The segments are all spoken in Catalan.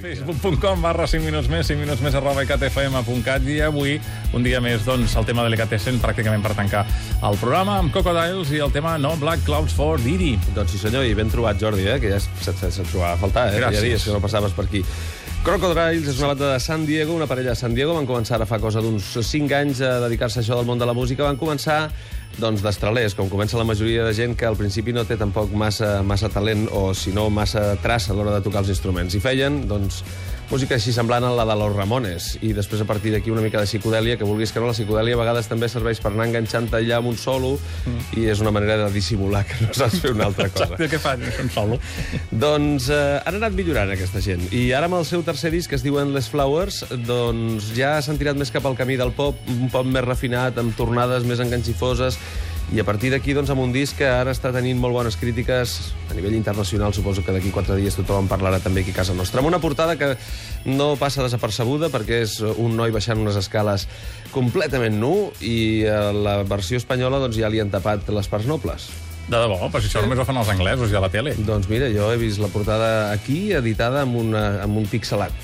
Facebook.com barra 5 minuts més, 5 minuts més arroba icatfm.cat i avui, un dia més, doncs, el tema de l'ICAT100 pràcticament per tancar el programa amb Crocodiles i el tema No Black Clouds for Didi. Doncs sí senyor, i ben trobat Jordi, eh? que ja se't, se't trobava a faltar, eh? Gràcies. Ja dies que no passaves per aquí. Crocodiles és una banda de San Diego, una parella de San Diego. Van començar ara fa cosa d'uns 5 anys a dedicar-se a això del món de la música. Van començar doncs, d'estralers, com comença la majoria de gent que al principi no té tampoc massa, massa talent o, si no, massa traça a l'hora de tocar els instruments. I feien, doncs, música així semblant a la de los Ramones. I després, a partir d'aquí, una mica de psicodèlia, que vulguis que no, la psicodèlia a vegades també serveix per anar enganxant allà amb un solo mm. i és una manera de dissimular que no saps fer una altra cosa. Exacte, què fan? Un solo. Doncs eh, han anat millorant aquesta gent. I ara amb el seu tercer disc, que es diu Endless Flowers, doncs ja s'han tirat més cap al camí del pop, un pop més refinat, amb tornades més enganxifoses, i a partir d'aquí, doncs, amb un disc que ara està tenint molt bones crítiques a nivell internacional, suposo que d'aquí quatre dies tothom en parlarà també aquí a casa nostra. Amb una portada que no passa desapercebuda perquè és un noi baixant unes escales completament nu i a la versió espanyola doncs, ja li han tapat les parts nobles. De debò, però si això només ho fan els anglesos i a la tele. Doncs mira, jo he vist la portada aquí, editada amb, una, amb un pixelat.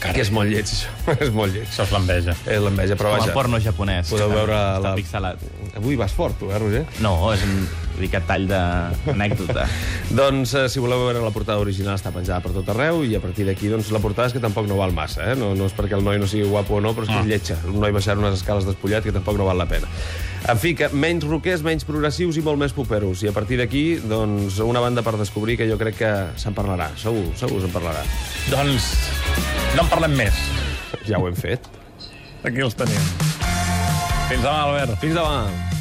Carai. Que és molt lleig, això. és molt lleig. Això és l'enveja. És l'enveja, però Com vaja. el porno japonès. Podeu veure està la... pixelat. Avui vas fort, tu, eh, Roger? No, és un ricat tall d'anècdota. Doncs, eh, si voleu veure la portada original, està penjada per tot arreu, i a partir d'aquí, doncs, la portada és que tampoc no val massa, eh? No, no és perquè el noi no sigui guapo o no, però és que Ah. és lletja. Un noi baixant unes escales despullat que tampoc no val la pena. En fi, que menys roquers, menys progressius i molt més poperos. I a partir d'aquí, doncs, una banda per descobrir que jo crec que se'n parlarà. Segur, segur se'n parlarà. Doncs no en parlem més. Ja ho hem fet. Aquí els tenim. Fins demà, Albert. Fins demà.